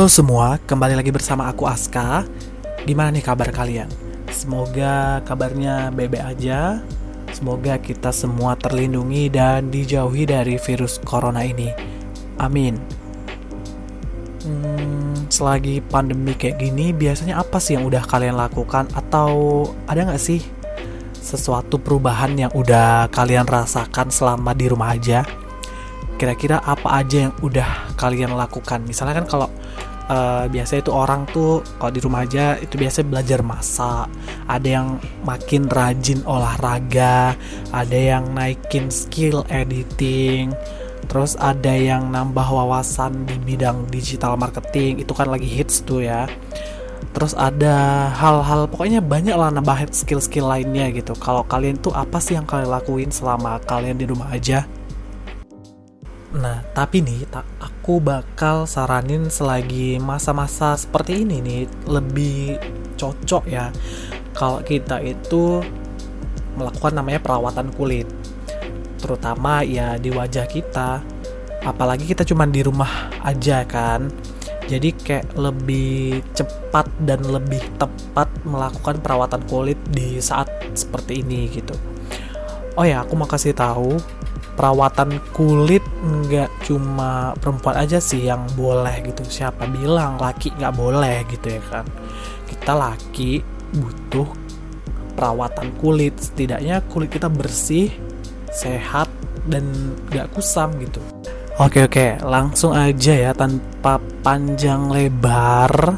Halo semua, kembali lagi bersama aku Aska. Gimana nih kabar kalian? Semoga kabarnya bebe aja. Semoga kita semua terlindungi dan dijauhi dari virus corona ini. Amin. Hmm, selagi pandemi kayak gini, biasanya apa sih yang udah kalian lakukan? Atau ada nggak sih sesuatu perubahan yang udah kalian rasakan selama di rumah aja? Kira-kira apa aja yang udah kalian lakukan? Misalnya kan kalau uh, biasanya itu orang tuh kalau di rumah aja itu biasanya belajar masak. Ada yang makin rajin olahraga ada yang naikin skill editing terus ada yang nambah wawasan di bidang digital marketing itu kan lagi hits tuh ya. Terus ada hal-hal pokoknya banyak lah nambah skill-skill lainnya gitu. Kalau kalian tuh apa sih yang kalian lakuin selama kalian di rumah aja Nah, tapi nih, aku bakal saranin selagi masa-masa seperti ini nih lebih cocok ya kalau kita itu melakukan namanya perawatan kulit. Terutama ya di wajah kita. Apalagi kita cuma di rumah aja kan. Jadi kayak lebih cepat dan lebih tepat melakukan perawatan kulit di saat seperti ini gitu. Oh ya, aku mau kasih tahu perawatan kulit nggak cuma perempuan aja sih yang boleh gitu. Siapa bilang laki nggak boleh gitu ya kan? Kita laki butuh perawatan kulit. Setidaknya kulit kita bersih sehat dan nggak kusam gitu. Oke oke. Langsung aja ya tanpa panjang lebar.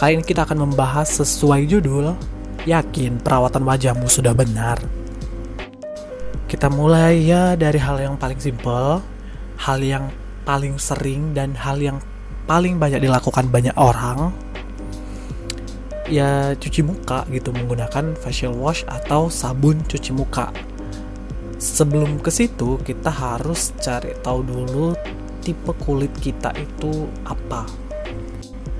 Kali ini kita akan membahas sesuai judul yakin perawatan wajahmu sudah benar kita mulai ya dari hal yang paling simpel, hal yang paling sering dan hal yang paling banyak dilakukan banyak orang. Ya cuci muka gitu menggunakan facial wash atau sabun cuci muka. Sebelum ke situ kita harus cari tahu dulu tipe kulit kita itu apa.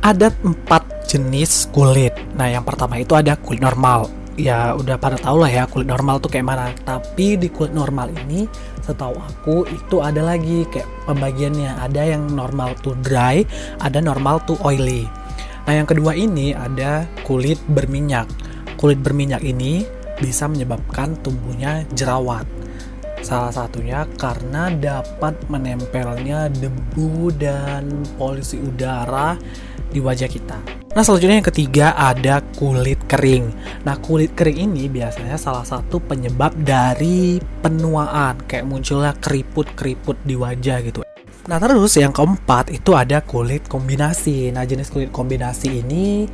Ada empat jenis kulit. Nah yang pertama itu ada kulit normal ya udah pada tau lah ya kulit normal tuh kayak mana. Tapi di kulit normal ini setahu aku itu ada lagi kayak pembagiannya. Ada yang normal to dry ada normal to oily. Nah yang kedua ini ada kulit berminyak. Kulit berminyak ini bisa menyebabkan tumbuhnya jerawat. Salah satunya karena dapat menempelnya debu dan polusi udara di wajah kita. Nah selanjutnya yang ketiga ada kulit kering. Nah kulit kering ini biasanya salah satu penyebab dari penuaan kayak munculnya keriput-keriput di wajah gitu. Nah terus yang keempat itu ada kulit kombinasi. Nah jenis kulit kombinasi ini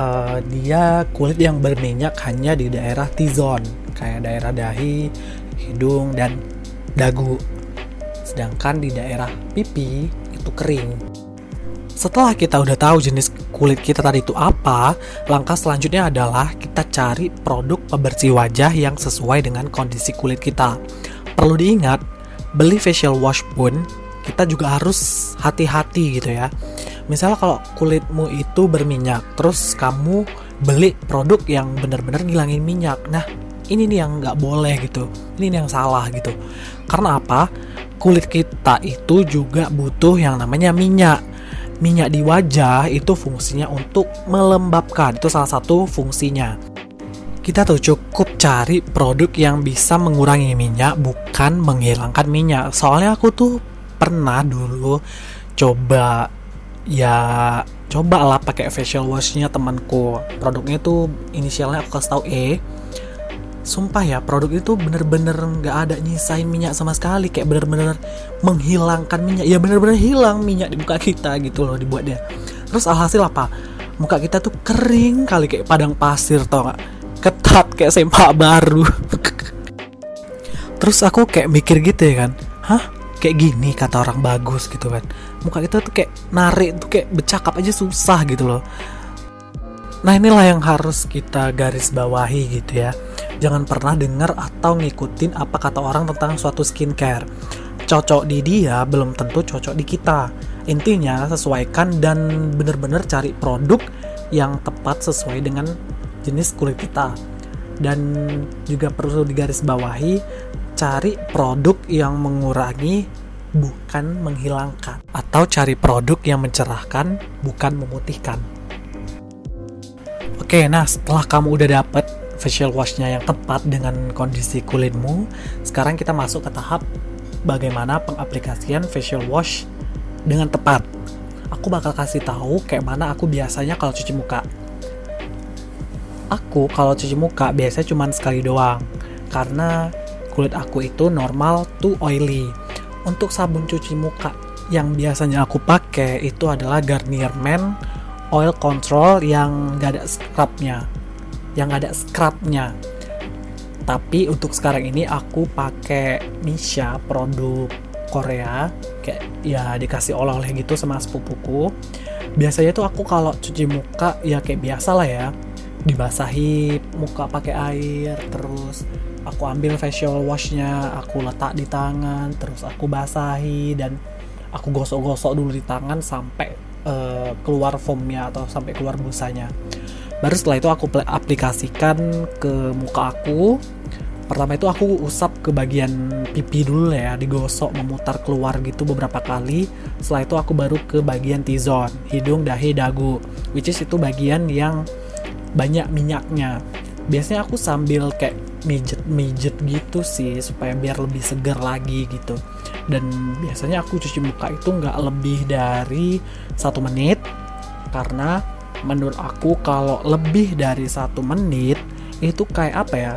uh, dia kulit yang berminyak hanya di daerah T-zone kayak daerah dahi, hidung dan dagu. Sedangkan di daerah pipi itu kering. Setelah kita udah tahu jenis kulit kita tadi itu apa, langkah selanjutnya adalah kita cari produk pembersih wajah yang sesuai dengan kondisi kulit kita. Perlu diingat, beli facial wash pun kita juga harus hati-hati gitu ya. Misalnya kalau kulitmu itu berminyak, terus kamu beli produk yang benar-benar ngilangin minyak. Nah, ini nih yang nggak boleh gitu. Ini nih yang salah gitu. Karena apa? Kulit kita itu juga butuh yang namanya minyak minyak di wajah itu fungsinya untuk melembabkan. Itu salah satu fungsinya. Kita tuh cukup cari produk yang bisa mengurangi minyak, bukan menghilangkan minyak. Soalnya aku tuh pernah dulu coba ya coba lah pakai facial washnya temanku. Produknya tuh inisialnya aku kasih tau E sumpah ya produk itu bener-bener nggak ada nyisain minyak sama sekali. Kayak bener-bener menghilangkan minyak. Ya bener-bener hilang minyak di muka kita gitu loh dibuatnya terus alhasil apa? Muka kita tuh kering kali kayak padang pasir tau gak ketat kayak sempak baru. Terus aku kayak mikir gitu ya kan? Hah? Kayak gini kata orang bagus gitu kan? Muka kita tuh kayak narik tuh kayak bercakap aja susah gitu loh nah inilah yang harus kita garis bawahi gitu ya jangan pernah dengar atau ngikutin apa kata orang tentang suatu skincare. Cocok di dia belum tentu cocok di kita. Intinya sesuaikan dan benar-benar cari produk yang tepat sesuai dengan jenis kulit kita. Dan juga perlu digarisbawahi cari produk yang mengurangi bukan menghilangkan atau cari produk yang mencerahkan bukan memutihkan oke nah setelah kamu udah dapet facial washnya yang tepat dengan kondisi kulitmu sekarang kita masuk ke tahap bagaimana pengaplikasian facial wash dengan tepat. Aku bakal kasih tahu kayak mana aku biasanya kalau cuci muka. Aku kalau cuci muka biasanya cuma sekali doang karena kulit aku itu normal to oily. Untuk sabun cuci muka yang biasanya aku pakai itu adalah Garnier Men Oil Control yang gak ada scrubnya yang ada scrubnya. Tapi untuk sekarang ini aku pakai Misha produk Korea. Kayak ya dikasih oleh-oleh gitu sama sepupuku. Biasanya tuh aku kalau cuci muka ya kayak biasa lah ya. Dibasahi muka pakai air terus aku ambil facial washnya aku letak di tangan terus aku basahi dan aku gosok-gosok dulu di tangan sampai uh, keluar foamnya atau sampai keluar busanya baru setelah itu aku aplikasikan ke muka aku. Pertama itu aku usap ke bagian pipi dulu ya digosok memutar keluar gitu beberapa kali. Setelah itu aku baru ke bagian T-zone hidung dahi dagu which is itu bagian yang banyak minyaknya biasanya aku sambil kayak mijet-mijet gitu sih supaya biar lebih segar lagi gitu. Dan biasanya aku cuci muka itu nggak lebih dari satu menit karena menurut aku kalau lebih dari satu menit itu kayak apa ya?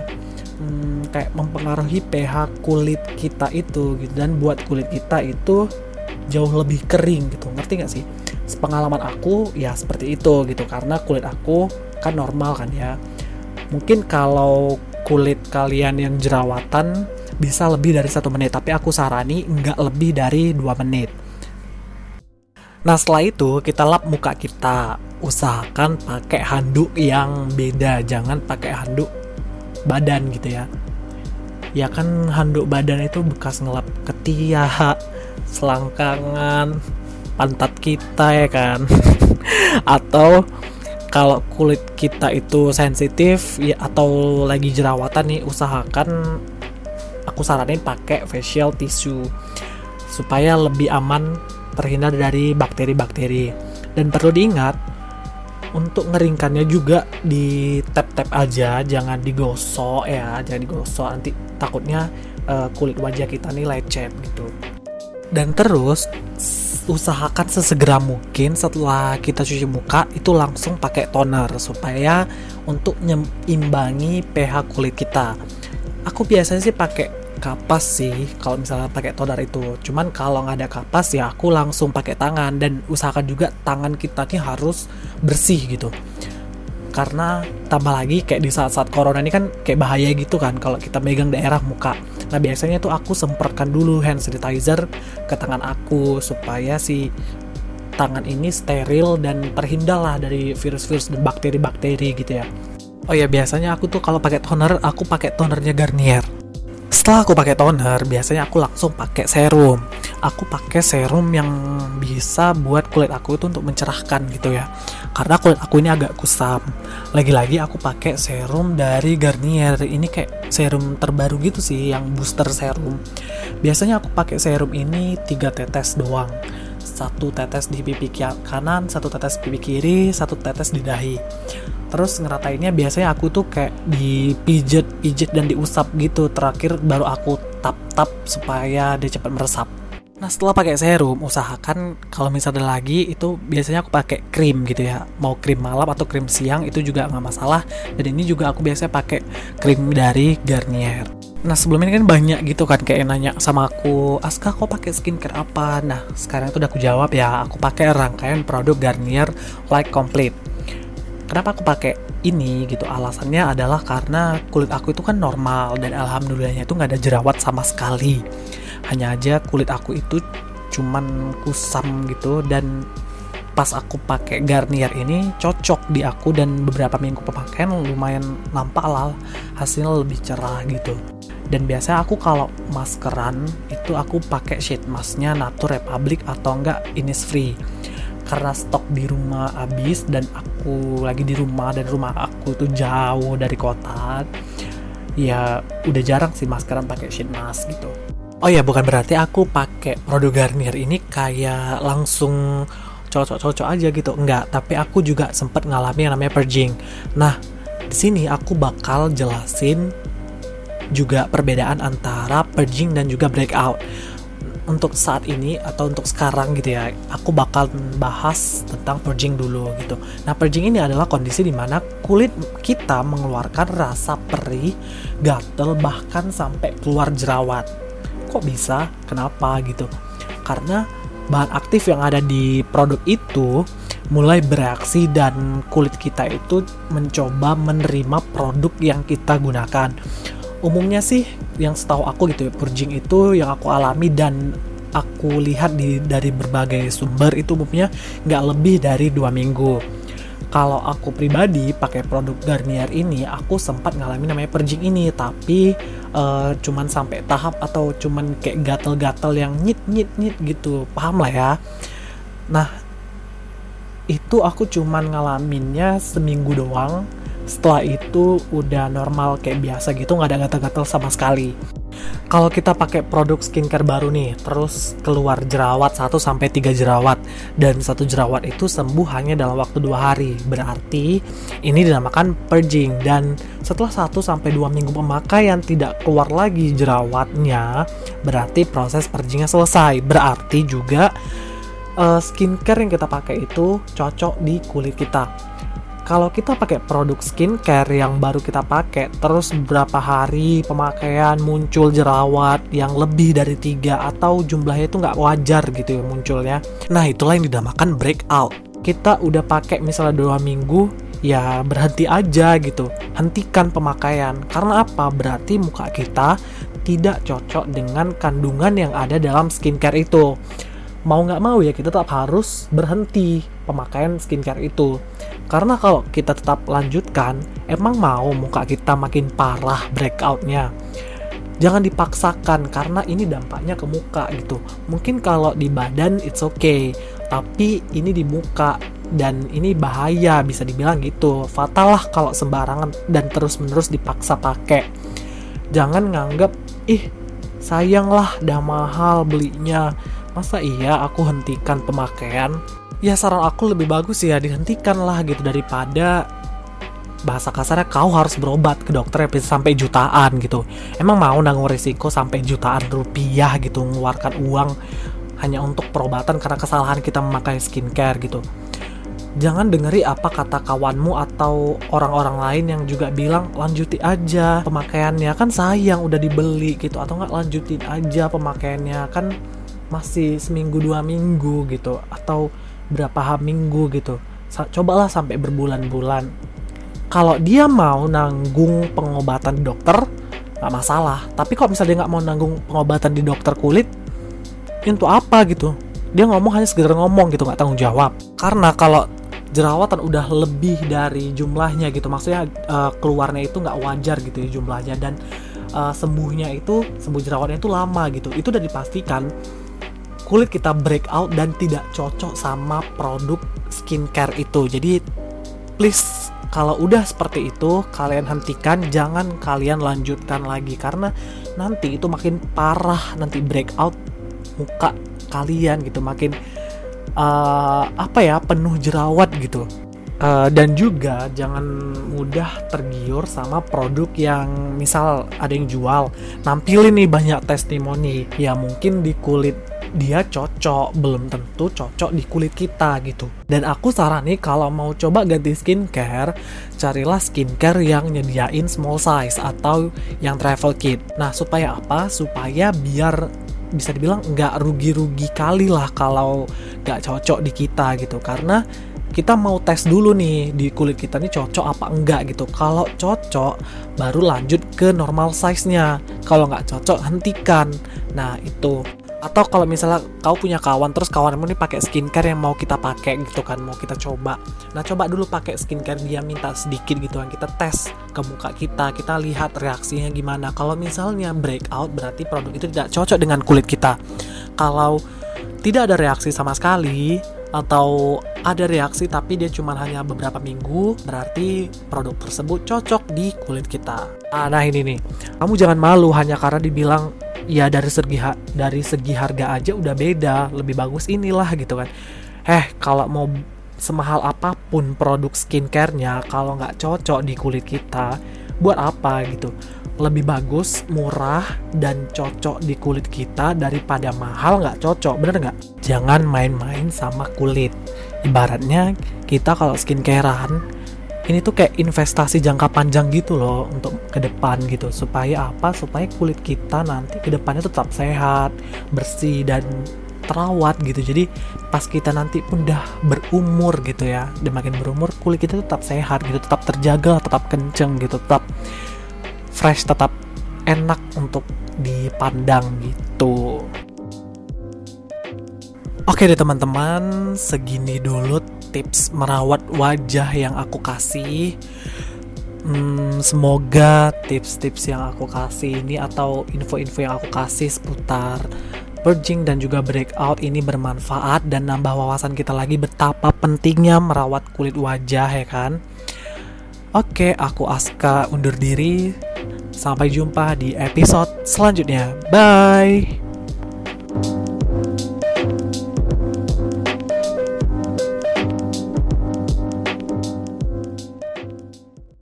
Hmm, kayak mempengaruhi pH kulit kita itu gitu. Dan buat kulit kita itu jauh lebih kering gitu. Ngerti nggak sih? Pengalaman aku ya seperti itu gitu karena kulit aku kan normal kan ya mungkin kalau kulit kalian yang jerawatan bisa lebih dari satu menit tapi aku sarani nggak lebih dari dua menit. Nah setelah itu kita lap muka kita. Usahakan pakai handuk yang beda jangan pakai handuk badan gitu ya. Ya kan handuk badan itu bekas ngelap ketiak selangkangan pantat kita ya kan. Atau kalau kulit kita itu sensitif ya atau lagi jerawatan nih usahakan aku saranin pakai facial tissue supaya lebih aman terhindar dari bakteri-bakteri. Dan perlu diingat untuk ngeringkannya juga di tap-tap aja jangan digosok ya jangan digosok. Nanti takutnya uh, kulit wajah kita nih lecet gitu. Dan terus usahakan sesegera mungkin setelah kita cuci muka itu langsung pakai toner supaya untuk menyimbangi pH kulit kita. Aku biasanya sih pakai kapas sih kalau misalnya pakai toner itu. Cuman kalau nggak ada kapas ya aku langsung pakai tangan dan usahakan juga tangan kita ini harus bersih gitu. Karena tambah lagi kayak di saat-saat corona ini kan kayak bahaya gitu kan kalau kita megang daerah muka Nah biasanya tuh aku semprotkan dulu hand sanitizer ke tangan aku supaya si tangan ini steril dan terhindar lah dari virus-virus dan bakteri-bakteri gitu ya. Oh ya biasanya aku tuh kalau pakai toner aku pakai tonernya Garnier setelah aku pakai toner biasanya aku langsung pakai serum. Aku pakai serum yang bisa buat kulit aku itu untuk mencerahkan gitu ya. Karena kulit aku ini agak kusam. Lagi-lagi aku pakai serum dari Garnier. Ini kayak serum terbaru gitu sih yang booster serum. Biasanya aku pakai serum ini 3 tetes doang satu tetes di pipi kanan satu tetes pipi kiri satu tetes di dahi terus ngeratainnya biasanya aku tuh kayak dipijet pijet dan diusap gitu terakhir baru aku tap tap supaya dia cepat meresap Nah setelah pakai serum, usahakan kalau misalnya lagi itu biasanya aku pakai krim gitu ya. Mau krim malam atau krim siang itu juga nggak masalah. Dan ini juga aku biasanya pakai krim dari Garnier. Nah sebelum ini kan banyak gitu kan kayak nanya sama aku, Aska kok pakai skincare apa? Nah sekarang itu udah aku jawab ya, aku pakai rangkaian produk Garnier Light Complete. Kenapa aku pakai ini gitu? Alasannya adalah karena kulit aku itu kan normal dan alhamdulillahnya itu nggak ada jerawat sama sekali. Hanya aja kulit aku itu cuman kusam gitu dan pas aku pakai Garnier ini cocok di aku dan beberapa minggu pemakaian lumayan nampak lah hasilnya lebih cerah gitu dan biasanya aku kalau maskeran itu aku pakai sheet masknya Nature Republic atau enggak Innisfree karena stok di rumah habis dan aku lagi di rumah dan rumah aku tuh jauh dari kota ya udah jarang sih maskeran pakai sheet mask gitu Oh ya, bukan berarti aku pakai produk Garnier ini kayak langsung cocok-cocok aja gitu. Enggak, tapi aku juga sempat ngalami yang namanya purging. Nah, di sini aku bakal jelasin juga perbedaan antara purging dan juga breakout untuk saat ini atau untuk sekarang gitu ya, aku bakal bahas tentang purging dulu gitu. Nah, purging ini adalah kondisi di mana kulit kita mengeluarkan rasa perih, gatel, bahkan sampai keluar jerawat. Kok bisa? Kenapa gitu? Karena bahan aktif yang ada di produk itu mulai bereaksi dan kulit kita itu mencoba menerima produk yang kita gunakan umumnya sih yang setahu aku gitu ya purging itu yang aku alami dan aku lihat di dari berbagai sumber itu umumnya nggak lebih dari dua minggu. Kalau aku pribadi pakai produk Garnier ini aku sempat ngalamin namanya purging ini tapi uh, cuman sampai tahap atau cuman kayak gatel-gatel yang nyit nyit nyit gitu. Paham lah ya? Nah itu aku cuman ngalaminnya seminggu doang setelah itu udah normal kayak biasa gitu nggak ada gatal-gatal sama sekali. Kalau kita pakai produk skincare baru nih terus keluar jerawat 1 sampai 3 jerawat dan satu jerawat itu sembuh hanya dalam waktu dua hari. Berarti ini dinamakan purging dan setelah 1 sampai 2 minggu pemakaian tidak keluar lagi jerawatnya berarti proses purgingnya selesai. Berarti juga uh, skincare yang kita pakai itu cocok di kulit kita kalau kita pakai produk skincare yang baru kita pakai terus beberapa hari pemakaian muncul jerawat yang lebih dari tiga atau jumlahnya itu nggak wajar gitu ya munculnya. Nah itulah yang dinamakan breakout. Kita udah pakai misalnya dua minggu ya berhenti aja gitu. Hentikan pemakaian. Karena apa? Berarti muka kita tidak cocok dengan kandungan yang ada dalam skincare itu. Mau nggak mau ya kita tetap harus berhenti pemakaian skincare itu karena kalau kita tetap lanjutkan, emang mau muka kita makin parah breakoutnya. Jangan dipaksakan karena ini dampaknya ke muka gitu. Mungkin kalau di badan it's okay, tapi ini di muka dan ini bahaya bisa dibilang gitu. Fatal lah kalau sembarangan dan terus-menerus dipaksa pakai. Jangan nganggap ih sayang lah dah mahal belinya. Masa iya aku hentikan pemakaian? Ya saran aku lebih bagus ya dihentikan lah gitu daripada bahasa kasarnya kau harus berobat ke dokter ya sampai jutaan gitu. Emang mau nanggung risiko sampai jutaan rupiah gitu mengeluarkan uang hanya untuk perobatan karena kesalahan kita memakai skincare gitu. Jangan dengeri apa kata kawanmu atau orang-orang lain yang juga bilang lanjuti aja pemakaiannya. Kan sayang udah dibeli gitu. Atau nggak lanjutin aja pemakaiannya. Kan masih seminggu dua minggu gitu. Atau berapa minggu gitu. Cobalah sampai berbulan-bulan. Kalau dia mau nanggung pengobatan di dokter nggak masalah. Tapi kalau misalnya dia nggak mau nanggung pengobatan di dokter kulit untuk apa gitu? Dia ngomong hanya sekedar ngomong gitu nggak tanggung jawab. Karena kalau jerawatan udah lebih dari jumlahnya gitu maksudnya uh, keluarnya itu nggak wajar gitu ya jumlahnya. Dan uh, sembuhnya itu sembuh jerawatnya itu lama gitu. Itu udah dipastikan kulit kita breakout dan tidak cocok sama produk skincare itu. Jadi please kalau udah seperti itu kalian hentikan. Jangan kalian lanjutkan lagi karena nanti itu makin parah nanti breakout muka kalian gitu. Makin uh, apa ya penuh jerawat gitu. Uh, dan juga jangan mudah tergiur sama produk yang misal ada yang jual. Nampilin nih banyak testimoni. Ya mungkin di kulit dia cocok belum tentu cocok di kulit kita gitu. Dan aku saran nih kalau mau coba ganti skincare carilah skincare yang nyediain small size atau yang travel kit. Nah supaya apa? Supaya biar bisa dibilang nggak rugi-rugi kali lah kalau nggak cocok di kita gitu. Karena kita mau tes dulu nih di kulit kita nih cocok apa enggak gitu. Kalau cocok baru lanjut ke normal size nya kalau nggak cocok hentikan. Nah itu atau kalau misalnya kau punya kawan terus kawanmu nih pakai skincare yang mau kita pakai gitu kan mau kita coba. Nah coba dulu pakai skincare dia minta sedikit gitu kan. Kita tes ke muka kita kita lihat reaksinya gimana. Kalau misalnya breakout berarti produk itu tidak cocok dengan kulit kita. Kalau tidak ada reaksi sama sekali atau ada reaksi tapi dia cuma hanya beberapa minggu berarti produk tersebut cocok di kulit kita. Nah, nah ini nih. Kamu jangan malu hanya karena dibilang ya dari segi dari segi harga aja udah beda. Lebih bagus inilah gitu kan. Eh kalau mau semahal apa pun produk skincare-nya kalau nggak cocok di kulit kita buat apa gitu? Lebih bagus murah dan cocok di kulit kita daripada mahal nggak cocok bener nggak? Jangan main-main sama kulit. Ibaratnya kita kalau skincarean ini tuh kayak investasi jangka panjang gitu loh untuk ke depan gitu. Supaya apa? Supaya kulit kita nanti ke depannya tetap sehat bersih dan terawat gitu. Jadi pas kita nanti udah berumur gitu ya dan makin berumur kulit kita tetap sehat gitu. Tetap terjaga tetap kenceng gitu. Tetap fresh tetap enak untuk dipandang gitu. Oke deh teman-teman, segini dulu tips merawat wajah yang aku kasih. Hmm, semoga tips-tips yang aku kasih ini atau info-info yang aku kasih seputar purging dan juga breakout ini bermanfaat dan nambah wawasan kita lagi betapa pentingnya merawat kulit wajah ya kan. Oke, aku Aska undur diri. Sampai jumpa di episode selanjutnya. Bye.